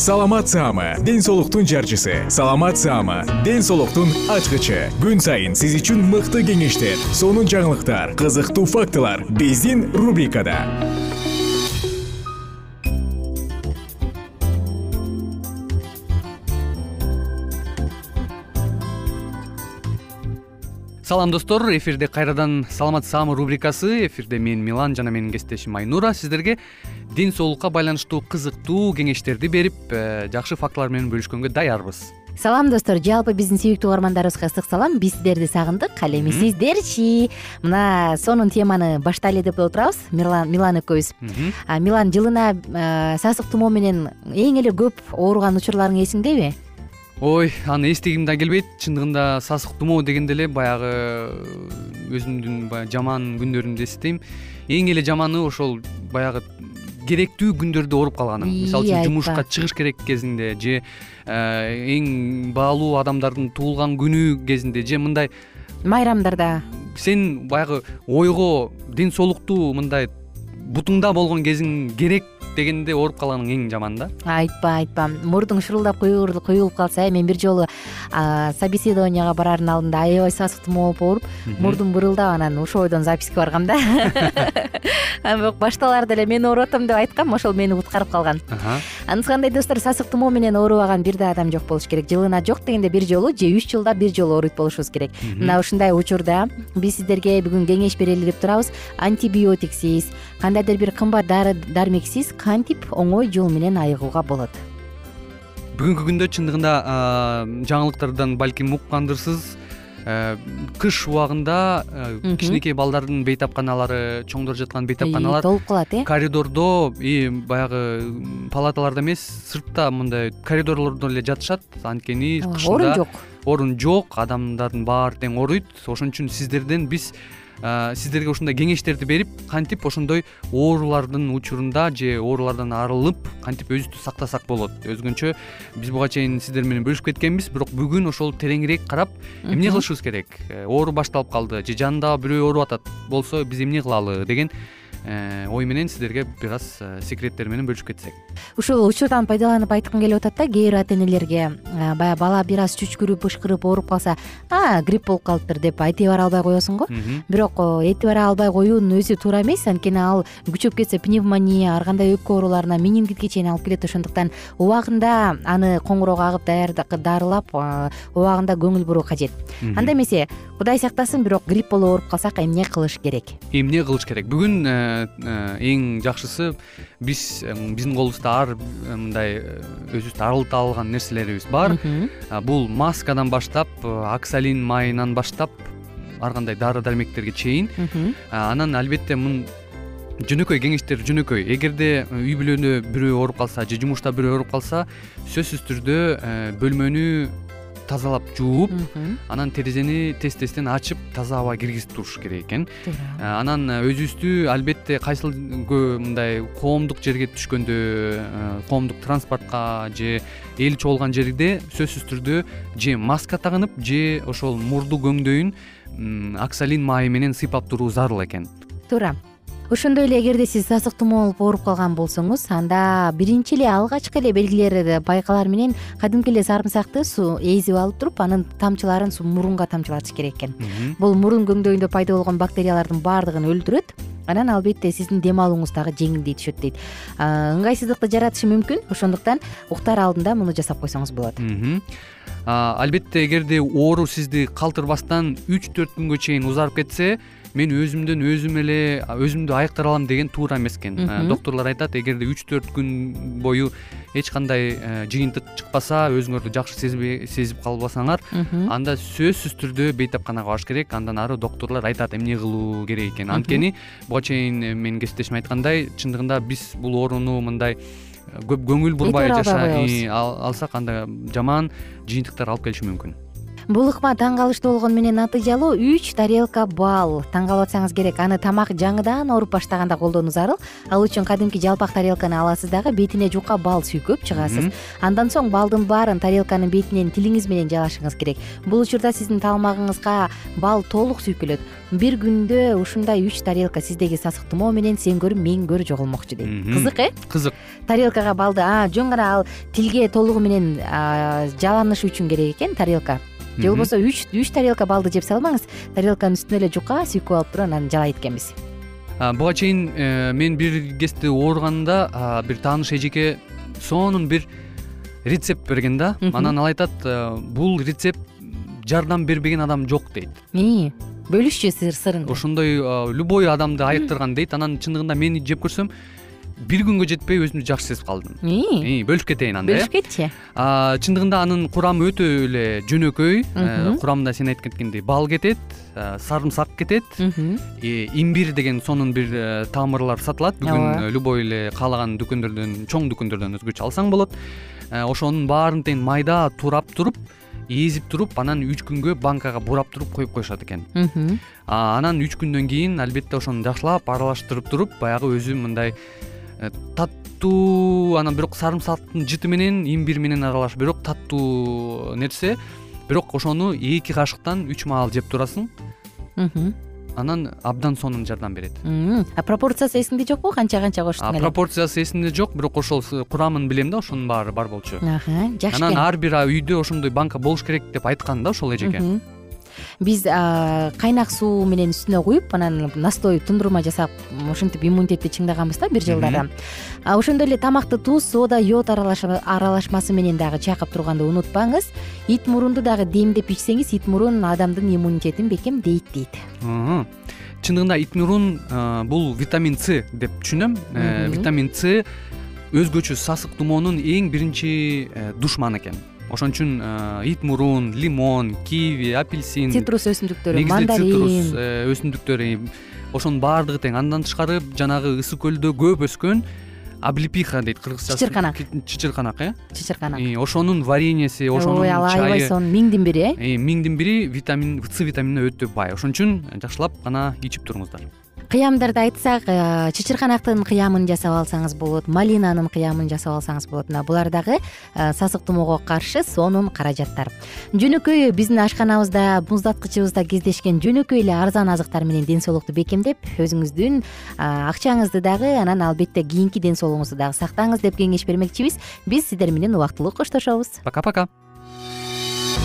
саламат саама ден соолуктун жарчысы. Саламат саама ден соолуктун ачкычы. Күн сайын сиз үчүн мыкты кеңештер сонун жаңылыктар кызыктуу фактылар биздин рубрикада. Салам достор. Эфирде кайрадан саламат саамы рубрикасы. Эфирде мен милан жана менин кесиптешим айнура. Сиздерге ден соолукка байланыштуу кызыктуу кеңештерди берип э, жакшы фактылар менен бөлүшкөнгө даярбыз. Салам достор. Жалпы биздин сүйүктүү угармандарыбызга ысык салам. Биз сиздерди сагындык. Ал эми сиздерчи. Мына сонун теманы баштайлы деп отурабыз милан экөөбүз. Милан жылына э, сасык тумоо менен эң эле көп ооруган учурларың эсиңдеби? Ой аны эстегим да келбейт. Чындыгында сасык тумоо дегенде эле баягы өзүмдүн баягы жаман күндөрүмдү эсептейм эң эле жаманы ошол баягы керектүү күндөрдө ооруп калганың мисалы үчүн жумушка чыгыш керек кезинде же э, эң баалуу адамдардын туулган күнү кезинде же мындай майрамдарда. сен баягы ойго ден соолуктуу мындай бутуңда болгон кезиң керек дегенде ооруп калганың эң жаманы да айтпа айтпа. Мурдуң шурулдап куюлуп калса э мен бир жолу собеседованияга бараардын алдында аябай сасык тумоо болуп ооруп мурдум бырылдап анан ушул бойдон записке баргам да. Бирок башталаарда эле мен ооруп атам деп айткам ошол мени куткарып калган. Анысы кандай достор сасык тумоо менен оорубаган бир да адам жок болуш керек. Жылына жок дегенде бир жолу же үч жылда бир жолу ооруйт болушубуз керек. Мына ушундай учурда биз сиздерге бүгүн кеңеш берели деп турабыз. Антибиотиксиз кандайдыр бир кымбат дары дармексиз кантип оңой жол менен айыгууга болот? Бүгүнкү күндө чындыгында жаңылыктардан балким уккандырсыз э, кыш убагында э, кичинекей балдардын бейтапканалары чоңдор жаткан бейтапканалар толуп калат э? коридордо и баягы палаталарда эмес сыртта мындай коридорлордо эле жатышат. Анткени кышында орун жок. орун жок адамдардын баары тең ооруйт. Ошон үчүн сиздерден биз сиздерге ушундай кеңештерди берип кантип ошондой оорулардын учурунда же оорулардан арылып кантип өзүбүздү сактасак болот? Өзгөчө биз буга чейин сиздер менен бөлүшүп кеткенбиз бирок бүгүн ошол тереңирээк карап эмне кылышыбыз керек? Э, оору башталып калды же жанындагы бирөө ооруп атат болсо биз эмне кылалы? деген ой менен сиздерге бир аз э, секреттер менен бөлүшүп кетсек. Ушул учурдан пайдаланып айткым келип атат да кээ бир ата энелерге э, баягы бала бир аз чүчкүрүп ышкырып ооруп калса а грипп болуп калыптыр деп этибар албай коесуң го. Бирок этибар албай коюунун өзү туура эмес анткени ал күчөп кетсе пневмония ар кандай өпкө ооруларына менингитке чейин алып келет ошондуктан убагында аны коңгуроо кагып дарылап убагында көңүл буруу кажет. Анда эмесе кудай сактасын бирок грипп болуп ооруп калсак эмне кылыш керек? Эмне кылыш керек? Бүгүн Э, эң жакшысы биз э, биздин колубузда ар э, мындай өзүбүздү арылта алган нерселерибиз бар. Бул маскадан баштап оксалин майынан баштап ар кандай дары дармектерге чейин анан албетте жөнөкөй кеңештер жөнөкөй. Эгерде үй бүлөдө бирөө ооруп калса же жумушта бирөө ооруп калса сөзсүз түрдө бөлмөнү тазалап жууп анан терезени тез тезден ачып таза аба киргизип туруш керек экен. Туура. Анан өзүбүздү албетте кайсыл мындай коомдук жерге түшкөндө коомдук транспортко же эл чогулган жерде сөзсүз түрдө же маска тагынып же ошол мурду көңдөйүн аксалин майы менен сыйпап туруу зарыл экен. Туура ошондой эле эгерде сиз сасык тумоо болуп ооруп калган болсоңуз анда биринчи эле алгачкы эле белгилери байкалар менен кадимки эле сарымсакты суу эзип алып туруп анын тамчыларын мурунга тамчылатыш керек экен. Бул мурун көңдөйүндө пайда болгон бактериялардын баардыгын өлтүрөт анан албетте сиздин дем алууңуз дагы жеңилдей түшөт дейт. Ыңгайсыздыкты жаратышы мүмкүн ошондуктан уктаар алдында муну жасап койсоңуз болот. Албетте эгерде оору сизди калтырбастан үч төрт күнгө чейин узарып кетсе мен өзүмдөн өзүм эле өзүмдү айыктыра алам деген туура эмес экен доктурлар айтат эгерде үч төрт күн бою эч кандай э, жыйынтык чыкпаса өзүңөрдү жакшы сезип калбасаңар анда сөзсүз түрдө бейтапканага барыш керек. Андан ары доктурлар айтат эмне кылуу керек экенин. Анткени буга чейин э, менин кесиптешим айткандай чындыгында биз бул ооруну мындай э, көп көңүл бурбай алсак анда жаман жыйынтыктар алып келиши мүмкүн бул ыкма таң калыштуу болгону менен натыйжалуу үч тарелка бал. Таң калып атсаңыз керек. Аны тамак жаңыдан ооруп баштаганда колдонуу зарыл ал үчүн кадимки жалпак тарелканы аласыз дагы бетине жука бал сүйкөп чыгасыз. Андан соң балдын баарын тарелканын бетинен тилиңиз менен жалашыңыз керек. Бул учурда сиздин таамагыңызга бал толук сүйкөлөт бир күндө ушундай үч тарелка сиздеги сасык тумоо менен сен көрү мен көрү жоголмокчу дейт кызык э? Кызык. Тарелкага балды жөн гана ал тилге толугу менен жаланышы үчүн керек экен тарелка же болбосо үч үч тарелка балды жеп салбаңыз тарелканын үстүнө эле жука сүйкөп алып туруп анан жалайт экенбиз буга чейин э, мен бир кезде ооруганымда бир тааныш эжеке сонун бир рецепт берген да. Анан ал айтат э, бул рецепт жардам бербеген адам жок дейт. Бөлүшчү сырын. Ошондой любой адамды айыктырган дейт. Анан чындыгында мен жеп көрсөм бир күнгө жетпей өзүмдү жакшы сезип калдым. Бөлүшүп кетейин анда бөлүшүп кетчи. Чындыгында анын курамы өтө эле жөнөкөй э, курамында сен айтып кеткендей бал кетет э, сарымсак кетет. Имбирь деген сонун бир э, тамырлар сатылат. Бүгүн любой эле каалаган дүкөндөрдөн чоң дүкөндөрдөн өзгөчө алсаң болот. Ошонун баарын тең майда турап туруп эзип туруп анан үч күнгө банкага бурап туруп коюп коюшат экен. Анан үч күндөн кийин албетте ошону жакшылап аралаштырып туруп баягы өзү мындай Э, таттуу анан бирок сарымсактын жыты менен имбирь менен аралаш. Бирок таттуу нерсе бирок ошону эки кашыктан үч маал жеп турасың. Анан абдан сонун жардам берет. А пропорциясы эсиңде жокпу? Канча канча коштуң эле? пропорциясы эсимде жок бирок ошол курамын билем да ошонун баары бар болчу. Жакшы анан ар бир үйдө ошондой банка болуш керек деп айткан да ошол эжеке биз кайнак суу менен үстүнө куюп анан настой тундурма жасап ушинтип иммунитетти чыңдаганбыз да бир жылдары ошондой эле тамакты туз сода йод аралашмасы менен дагы чайкап турганды унутпаңыз. Ит мурунду дагы демдеп ичсеңиз ит мурун адамдын иммунитетин бекемдейт дейт чындыгында ит мурун бул витамин с деп түшүнөм. Э, витамин с өзгөчө сасык тумоонун эң биринчи э, душманы экен ошон үчүн э, ит мурун лимон киви апельсин цитрус өсүмдүктөрү мандарин. цитрус э, өсүмдүктөрү ошонун баардыгы тең. Андан тышкары жанагы ысык көлдө көп өскөн облепиха дейт кыргызча чычырканак. Чычырканак э? Чычырканак. Ошонун вареньеси ошонун ой ал аябай сонун миңдин бири э? Миңдин бири витамин с витаминине өтө бай. Ошон үчүн жакшылап гана ичип туруңуздар кыямдарды айтсак э, чычырканактын кыямын жасап алсаңыз болот малинанын кыямын жасап алсаңыз болот. Мына булар дагы э, сасык тумоого каршы сонун каражаттар. Жөнөкөй биздин ашканабызда муздаткычыбызда кездешкен жөнөкөй эле арзан азыктар менен ден соолукту бекемдеп өзүңүздүн акчаңызды дагы анан албетте кийинки ден соолугуңузду дагы сактаңыз деп кеңеш бермекчибиз. Биз сиздер менен убактылуу коштошобуз. Пока пока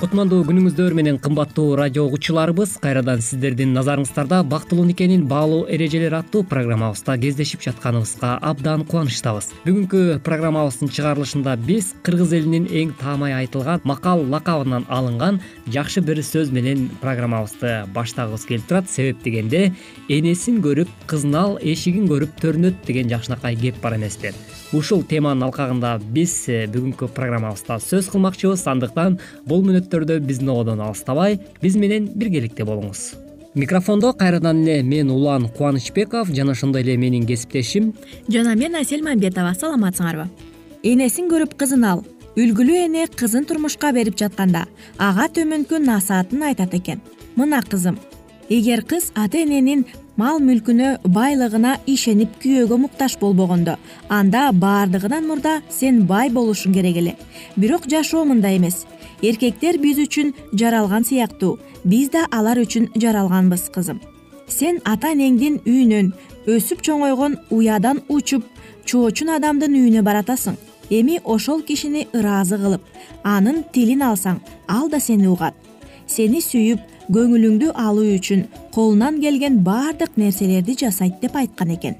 кутмандуу күнүңүздөр менен кымбаттуу радио угуучуларыбыз кайрадан сиздердин назарыңыздарда бактылуу никенин баалуу эрежелери аттуу программабызда кездешип жатканыбызга абдан кубанычтабыз. Бүгүнкү программабыздын чыгарылышында биз кыргыз элинин эң таамай айтылган макал лакабынан алынган жакшы бир сөз менен программабызды баштагыбыз келип турат. Себеп дегенде энесин көрүп кызын ал эшигин көрүп төрүнөт деген жакшынакай кеп бар эмеспи ушул теманын алкагында биз э, бүгүнкү программабызда сөз кылмакчыбыз. Андыктан бул мүнөттөрдө биздин ободон алыстабай биз менен биргеликте болуңуз. Микрофондо кайрадан эле мен улан кубанычбеков жана ошондой эле менин кесиптешим. Жана мен асель мамбетова саламатсыңарбы? Энесин көрүп кызын ал. Үлгүлүү эне кызын турмушка берип жатканда ага төмөнкү насаатын айтат экен. Мына кызым эгер кыз ата эненин мал мүлкүнө байлыгына ишенип күйөөгө муктаж болбогондо. Анда баардыгынан мурда сен бай болушуң керек эле. Бирок жашоо мындай эмес. Эркектер биз үчүн жаралган сыяктуу. Биз да алар үчүн жаралганбыз кызым. Сен ата энеңдин үйүнөн өсүп чоңойгон уядан учуп чоочун адамдын үйүнө баратасың. Эми ошол кишини ыраазы кылып анын тилин алсаң ал да сени угат. Сени сүйүп көңүлүңдү алуу үчүн колунан келген баардык нерселерди жасайт деп айткан экен.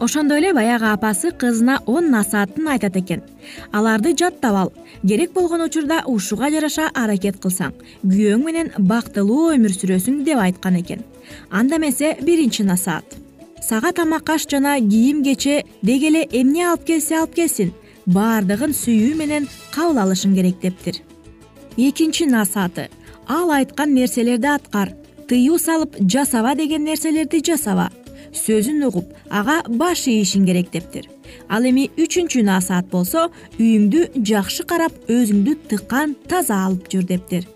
Ошондой эле баягы апасы кызына он насаатын айтат экен. Аларды жаттап ал керек болгон учурда ушуга жараша аракет кылсаң күйөөң менен бактылуу өмүр сүрөсүң деп айткан экен. Анда эмесе биринчи насаат. Сага тамак аш жана кийим кече деги эле эмне алып келсе алып келсин баардыгын сүйүү менен кабыл алышың керек дептир. Экинчи насааты ал айткан нерселерди аткар. Тыюу салып жасаба деген нерселерди жасаба. Сөзүн угуп ага баш ийишиң керек дептир. Ал эми үчүнчү насаат болсо үйүңдү жакшы карап өзүңдү тыккан таза алып жүр дептир.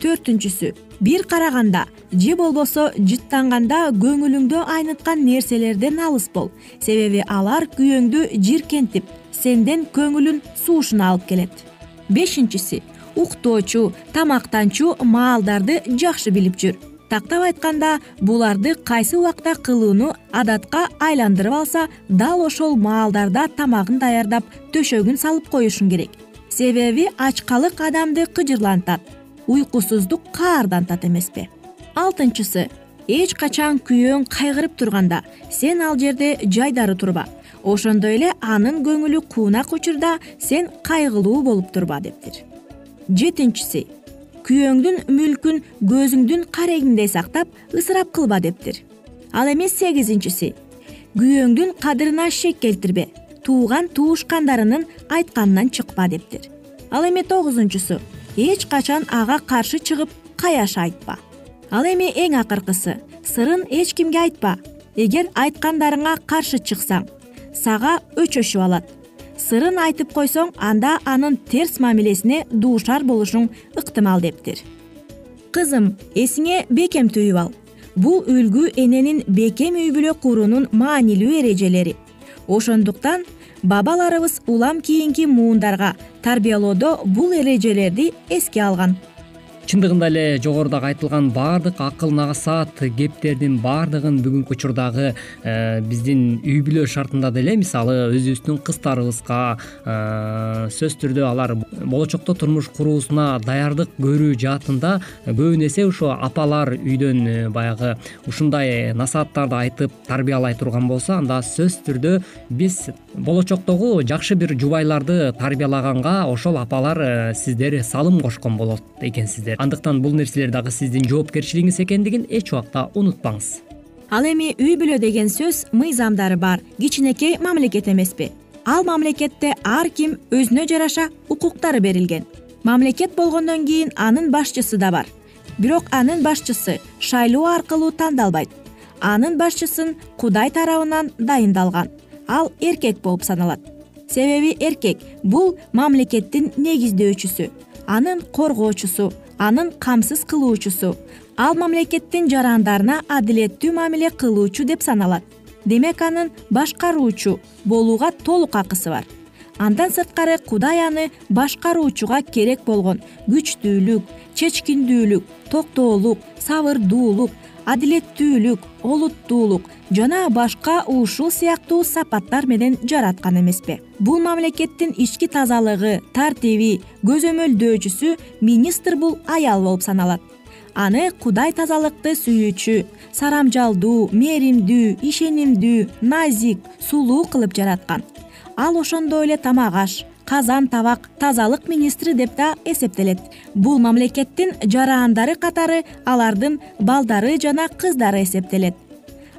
Төртүнчүсү бир караганда же болбосо жыттанганда көңүлүңдү айныткан нерселерден алыс бол. Себеби алар күйөөңдү жийиркентип сенден көңүлүн суушуна алып келет. Бешинчиси уктоочу тамактанчу маалдарды жакшы билип жүр. Тактап айтканда буларды кайсы убакта кылууну адатка айландырып алса дал ошол маалдарда тамагын даярдап төшөгүн салып коюшуң керек. Себеби ачкалык адамды кыжырлантат уйкусуздук каардантат эмеспи алтынчысы эч качан күйөөң кайгырып турганда сен ал жерде жайдары турба. Ошондой эле анын көңүлү куунак учурда сен кайгылуу болуп турба дептир жетинчиси күйөөңдүн мүлкүн көзүңдүн карегиңдей сактап ысырап кылба дептир. Ал эми сегизинчиси күйөөңдүн кадырына шек келтирбе тууган туушкандарынын айтканынан чыкпа дептир. Ал эми тогузунчусу эч качан ага каршы чыгып каяш айтпа. Ал эми эң акыркысы сырын эч кимге айтпа. Эгер айткандарыңа каршы чыксаң сага өчөшүп алат сырын айтып койсоң анда анын терс мамилесине дуушар болушуң ыктымал дептир. Кызым эсиңе бекем түйүп ал. Бул үлгү эненин бекем үй бүлө куруунун маанилүү эрежелери. Ошондуктан бабаларыбыз улам кийинки муундарга тарбиялоодо бул эрежелерди эске алган чындыгында эле жогорудагы айтылган баардык акыл насаат кептердин баардыгын бүгүнкү учурдагы э, биздин үй бүлө шартында деле мисалы өзүбүздүн кыздарыбызга э, сөзсүз түрдө алар болочокто турмуш куруусуна даярдык көрүү жаатында көбүн эсе ушу апалар үйдөн э, баягы ушундай насааттарды айтып тарбиялай турган болсо анда сөзсүз түрдө биз болочоктогу жакшы бир жубайларды тарбиялаганга ошол апалар сиздер салым кошкон болот экенсиздер андыктан бул нерселер дагы сиздин жоопкерчилигиңиз экендигин эч убакта унутпаңыз. Ал эми үй бүлө деген сөз мыйзамдары бар кичинекей мамлекет эмеспи. Ал мамлекетте ар ким өзүнө жараша укуктары берилген. Мамлекет болгондон кийин анын башчысы да бар. Бирок анын башчысы шайлоо аркылуу тандалбайт. Анын башчысын кудай тарабынан дайындалган. Ал эркек болуп саналат. Себеби эркек бул мамлекеттин негиздөөчүсү анын коргоочусу анын камсыз кылуучусу. Ал мамлекеттин жарандарына адилеттүү мамиле кылуучу деп саналат. Демек анын башкаруучу болууга толук акысы бар. Андан сырткары кудай аны башкаруучуга керек болгон күчтүүлүк чечкиндүүлүк токтоолук сабырдуулук адилеттүүлүк олуттуулук жана башка ушул сыяктуу сапаттар менен жараткан эмеспи. Бул мамлекеттин ички тазалыгы тартиби көзөмөлдөөчүсү министр бул аял болуп саналат. Аны кудай тазалыкты сүйүүчү сарамжалдуу мээримдүү ишенимдүү назик сулуу кылып жараткан. Ал ошондой эле тамак аш казан табак тазалык министри деп да эсептелет. Бул мамлекеттин жарандары катары алардын балдары жана кыздары эсептелет.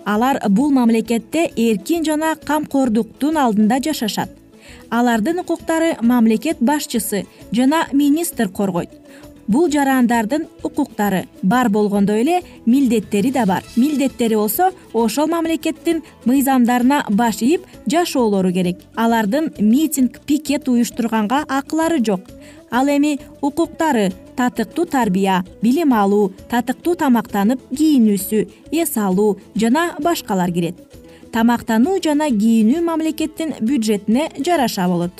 Алар бул мамлекетте эркин жана камкордуктун алдында жашашат. Алардын укуктары мамлекет башчысы жана министр коргойт бул жарандардын укуктары бар болгондой эле милдеттери да бар. Милдеттери болсо ошол мамлекеттин мыйзамдарына баш ийип жашоолору керек. Алардын митинг пикет уюштурганга акылары жок. Ал эми укуктары татыктуу тарбия билим алуу татыктуу тамактанып кийинүүсү эс алуу жана башкалар кирет. Тамактануу жана кийинүү мамлекеттин бюджетине жараша болот.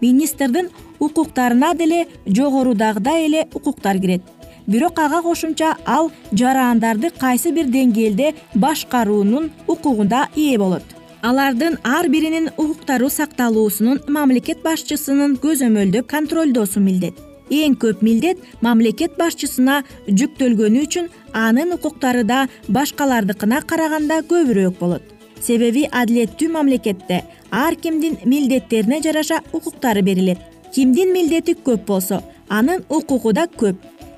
Министрдин укуктарына деле жогорудагыдай эле укуктар кирет. Бирок ага кошумча ал жарандарды кайсы бир деңгээлде башкаруунун укугуна ээ болот. Алардын ар биринин укуктары сакталуусунун мамлекет башчысынын көзөмөлдөп контролдоосу милдет. Эң көп милдет мамлекет башчысына жүктөлгөнү үчүн анын укуктары да башкалардыкына караганда көбүрөөк болот. Себеби адилеттүү мамлекетте ар кимдин милдеттерине жараша укуктары берилет кимдин милдети көп болсо анын укугу да көп.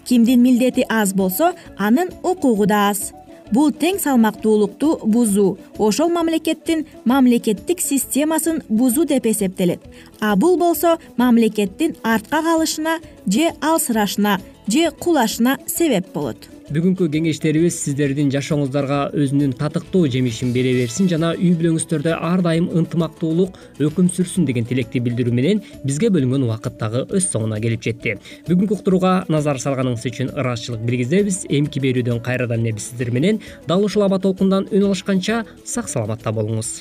Кимдин милдети аз болсо анын укугу да аз. Бул тең салмактуулукту бузуу ошол мамлекеттин мамлекеттик системасын бузуу деп эсептелет. А бул болсо мамлекеттин артка калышына же алсырашына же кулашына себеп болот бүгүнкү кеңештерибиз сиздердин жашооңуздарга өзүнүн татыктуу жемишин бере берсин жана үй бүлөңүздөрдө ар дайым ынтымактуулук өкүм сүрсүн деген тилекти билдирүү менен бизге бөлүнгөн убакыт дагы өз соңуна келип жетти. Бүгүнкү уктурууга назар салганыңыз үчүн ыраазычылык билгизебиз эмки берүүдөн кайрадан эле биз сиздер менен? Дал ушул аба толкундан үн алышканча сак саламатта болуңуз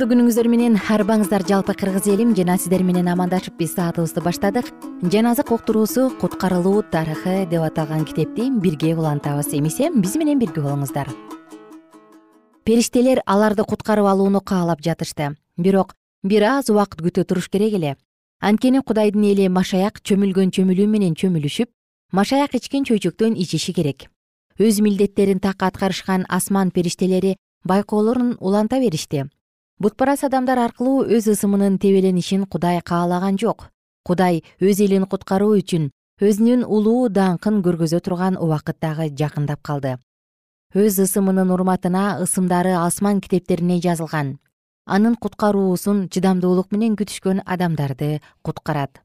кутмандуу күнүңүздөр менен арбаңыздар жалпы кыргыз элим жана сиздер менен амандашып биз саатыбызды баштадык. Жан азык уктуруусу куткарылуу тарыхы деп аталган китепти бирге улантабыз эмесе биз менен бирге болуңуздар. Периштелер аларды куткарып алууну каалап жатышты. Бирок бир аз убакыт күтө туруш керек эле. Анткени кудайдын эли машаяк чөмүлгөн чөмүлүү менен чөмүлүшүп машаяк ичкен чөйчөктөн ичиши керек. Өз милдеттерин так аткарышкан асман периштелери байкоолорун уланта беришти бутпарас адамдар аркылуу өз ысымынын тебеленишин кудай каалаган жок. Кудай өз элин куткаруу үчүн өзүнүн улуу даңкын көргөзө турган убакыт дагы жакындап калды. Өз ысымынын урматына ысымдары асман китептерине жазылган. Анын куткаруусун чыдамдуулук менен күтүшкөн адамдарды куткарат.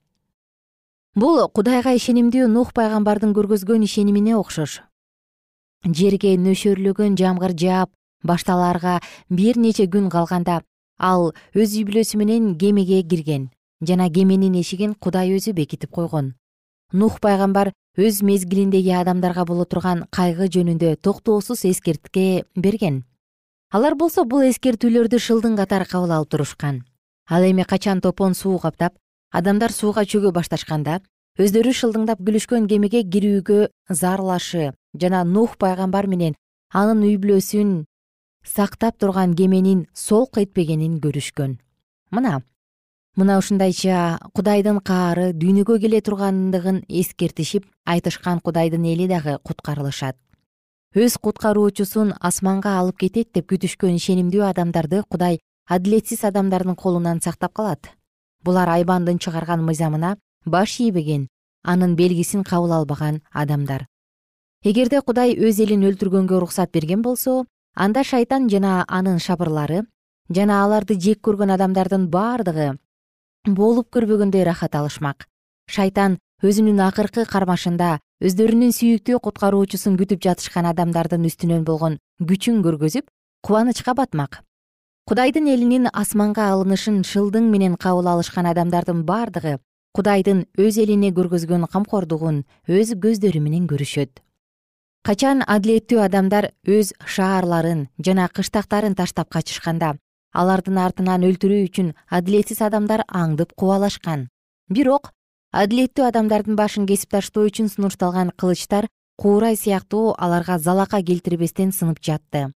Бул кудайга ишенимдүү нух пайгамбардын көргөзгөн ишенимине окшош. Жерге нөшөрлөгөн жамгыр жаап башталаарга бир нече күн калганда ал өз үй бүлөсү менен кемеге кирген жана кеменин эшигин кудай өзү бекитип койгон. Нух пайгамбар өз мезгилиндеги адамдарга боло турган кайгы жөнүндө токтоосуз эскертке берген. Алар болсо бул эскертүүлөрдү шылдың катары кабыл алып турушкан. Ал эми качан топон суу каптап адамдар сууга чөгө башташканда өздөрү шылдыңдап күлүшкөн кемеге кирүүгө зарлашы жана нух пайгамбар менен анын үй бүлөсүн сактап турган кеменин солк этпегенин көрүшкөн. Мына мына ушундайча кудайдын каары дүйнөгө келе тургандыгын эскертишип айтышкан кудайдын эли дагы куткарылышат өз куткаруучусун асманга алып кетет деп күтүшкөн ишенимдүү адамдарды кудай адилетсиз адамдардын колунан сактап калат. Булар айбандын чыгарган мыйзамына баш ийбеген анын белгисин кабыл албаган адамдар. Эгерде кудай өз элин өлтүргөнгө уруксат берген болсо анда шайтан жана анын шабырлары жана аларды жек көргөн адамдардын бардыгы болуп көрбөгөндөй ырахат алышмак. Шайтан өзүнүн акыркы кармашында өздөрүнүн сүйүктүү куткаруучусун күтүп жатышкан адамдардын үстүнөн болгон күчүн көргөзүп кубанычка батмак. Кудайдын элинин асманга алынышын шылдың менен кабыл алышкан адамдардын бардыгы кудайдын өз элине көргөзгөн камкордугун өз көздөрү менен көрүшөт качан адилеттүү адамдар өз шаарларын жана кыштактарын таштап качышканда алардын артынан өлтүрүү үчүн адилетсиз адамдар аңдып кубалашкан? Бирок адилеттүү адамдардын башын кесип таштоо үчүн сунушталган кылычтар куурай сыяктуу аларга залака келтирбестен сынып жатты.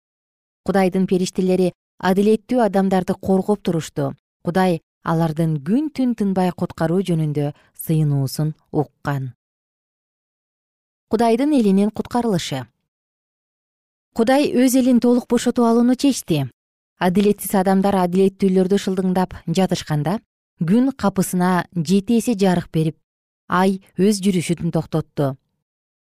Кудайдын периштелери адилеттүү адамдарды коргоп турушту. Кудай алардын күн түн тынбай куткаруу жөнүндө сыйынуусун уккан кудайдын элинин куткарылышы. Кудай өз элин толук бошотуп алууну чечти. Адилетсиз адамдар адилеттүүлөрдү шылдыңдап жатышканда күн капысына жети эсе жарык берип ай өз жүрүшүн токтотту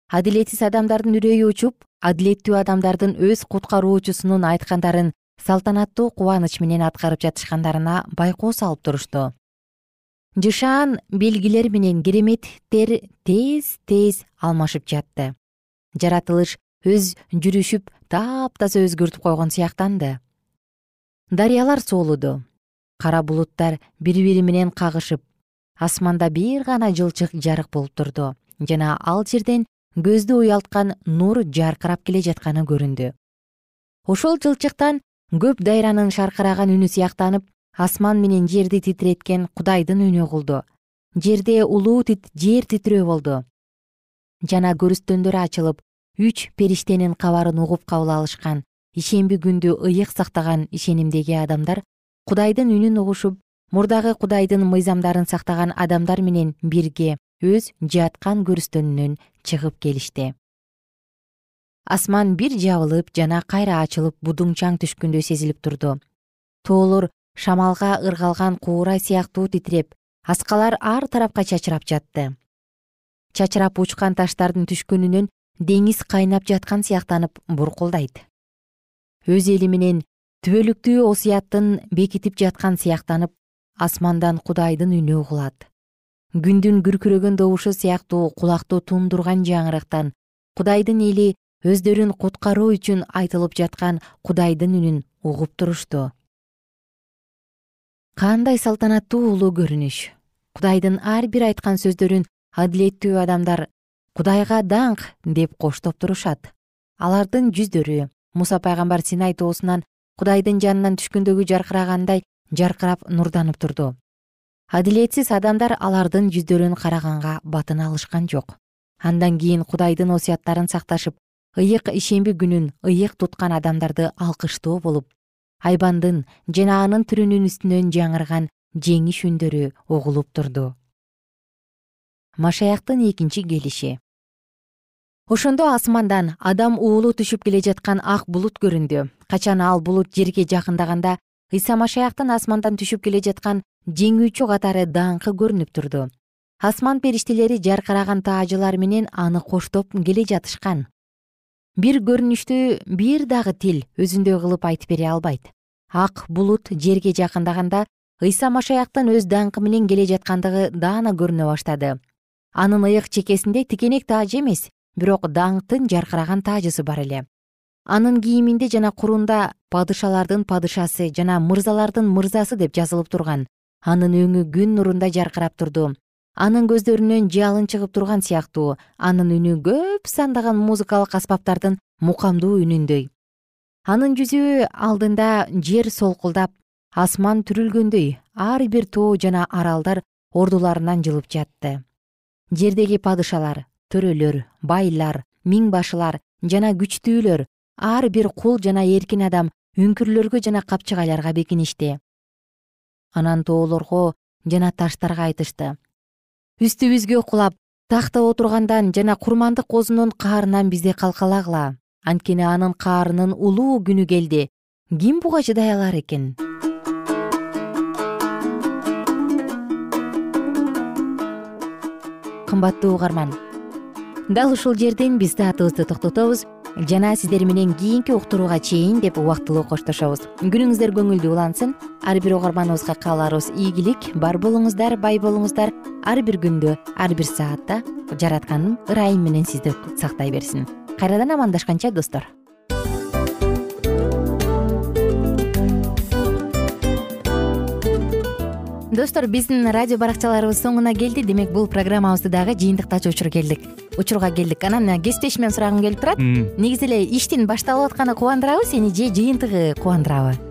адилетсиз адамдардын үрөйү учуп адилеттүү адамдардын өз куткаруучусунун айткандарын салтанаттуу кубаныч менен аткарып жатышкандарына байкоо салып турушту жышаан белгилер менен кереметтер тез тез алмашып жатты. Жаратылыш өз жүрүшүп таптаза өзгөртүп койгон сыяктанды. Дарыялар соолуду кара булуттар бири бири менен кагышып асманда бир гана жылчык жарык болуп турду. Жана ал жерден көздү уялткан нур жаркырап келе жатканы көрүндү. Ошол жылчыктан көп дайранын шаркыраган үнү сыяктанып асман менен жерди титиреткен кудайдын үнү угулду жерде улуу жер титирөө болду. Жана көрүстөндөр ачылып үч периштенин кабарын угуп кабыл алышкан ишемби күндү ыйык сактаган ишенимдеги адамдар кудайдын үнүн угушуп мурдагы кудайдын мыйзамдарын сактаган адамдар менен бирге өз жаткан көрүстөнүнөн чыгып келишти. Асман бир жабылып жана кайра ачылып будуң чаң түшкөндөй сезилип турду. Тоолор шамалга ыргалган куурай сыяктуу титиреп аскалар ар тарапка чачырап жатты. Чачырап учкан таштардын түшкөнүнөн деңиз кайнап жаткан сыяктанып буркулдайт. Өз эли менен түбөлүктүү осуяттын бекитип жаткан сыяктанып асмандан кудайдын үнү угулат. Күндүн күркүрөгөн добушу сыяктуу кулакты тундурган жаңырыктан кудайдын эли өздөрүн куткаруу үчүн айтылып жаткан кудайдын үнүн угуп турушту кандай салтанаттуу улуу көрүнүш? Кудайдын ар бир айткан сөздөрүн адилеттүү адамдар кудайга даңк деп коштоп турушат. Алардын жүздөрү муса пайгамбар синай тоосунан кудайдын жанынан түшкөндөгү жаркырагандай жаркырап нурданып турду. Адилетсиз адамдар алардын жүздөрүн караганга батына алышкан жок. Андан кийин кудайдын осуяттарын сакташып ыйык ишемби күнүн ыйык туткан адамдарды алкыштоо болуп айбандын жана анын түрүнүн үстүнөн жаңырган жеңиш үндөрү угулуп турду. Машаяктын экинчи келиши. Ошондо асмандан адам уулу түшүп келе жаткан ак булут көрүндү. Качан ал булут жерге жакындаганда ыйса машаяктын асмандан түшүп келе жаткан жеңүүчү катары даңкы көрүнүп турду. Асман периштелери жаркыраган таажылар менен аны коштоп келе жатышкан бир көрүнүштү бир дагы тил өзүндөй кылып айтып бере албайт. Ак булут жерге жакындаганда ыйса машаяктын өз даңкы менен келе жаткандыгы даана көрүнө баштады. Анын ыйык чекесинде тикенек тааж эмес бирок даңктын жаркыраган таажысы бар эле. Анын кийиминде жана курунда падышалардын падышасы жана мырзалардын мырзасы деп жазылып турган. Анын өңү күн нурундай жаркырап турду анын көздөрүнөн жалын чыгып турган сыяктуу анын үнү көп сандаган музыкалык аспаптардын мукамдуу үнүндөй. Анын жүзү алдында жер солкулдап асман түрүлгөндөй ар бир тоо жана аралдар ордуларынан жылып жатты. Жердеги падышалар төрөлөр байлар миң башылар жана күчтүүлөр ар бир кул жана эркин адам үңкүрлөргө жана капчыгайларга бекиништи. Анан тоолорго жана таштарга айтышты үстүбүзгө кулап такта отургандан жана курмандык козунун каарынан бизди калкалагыла. Анткени анын каарынын улуу күнү келди. Ким буга чыдай алар экен? Кымбаттуу угарман дал ушул жерден биз саатыбызды токтотобуз жана сиздер менен кийинки уктурууга чейин деп убактылуу коштошобуз. Күнүңүздөр көңүлдүү улансын. Ар бир угарманыбызга кааларыбыз ийгилик бар болуңуздар бай болуңуздар ар бир күндө ар бир саатта жаратканым ырайым менен сизди сактай берсин. Кайрадан амандашканча достор. Достор биздин радио баракчаларыбыз соңуна келди. Демек бул программабызды дагы жыйынтыктачу учур келдик. Учурга келдик. Анан кесиптешимден сурагым келип турат. Негизи эле иштин башталып атканы кубандырабы сени же жыйынтыгы кубандырабы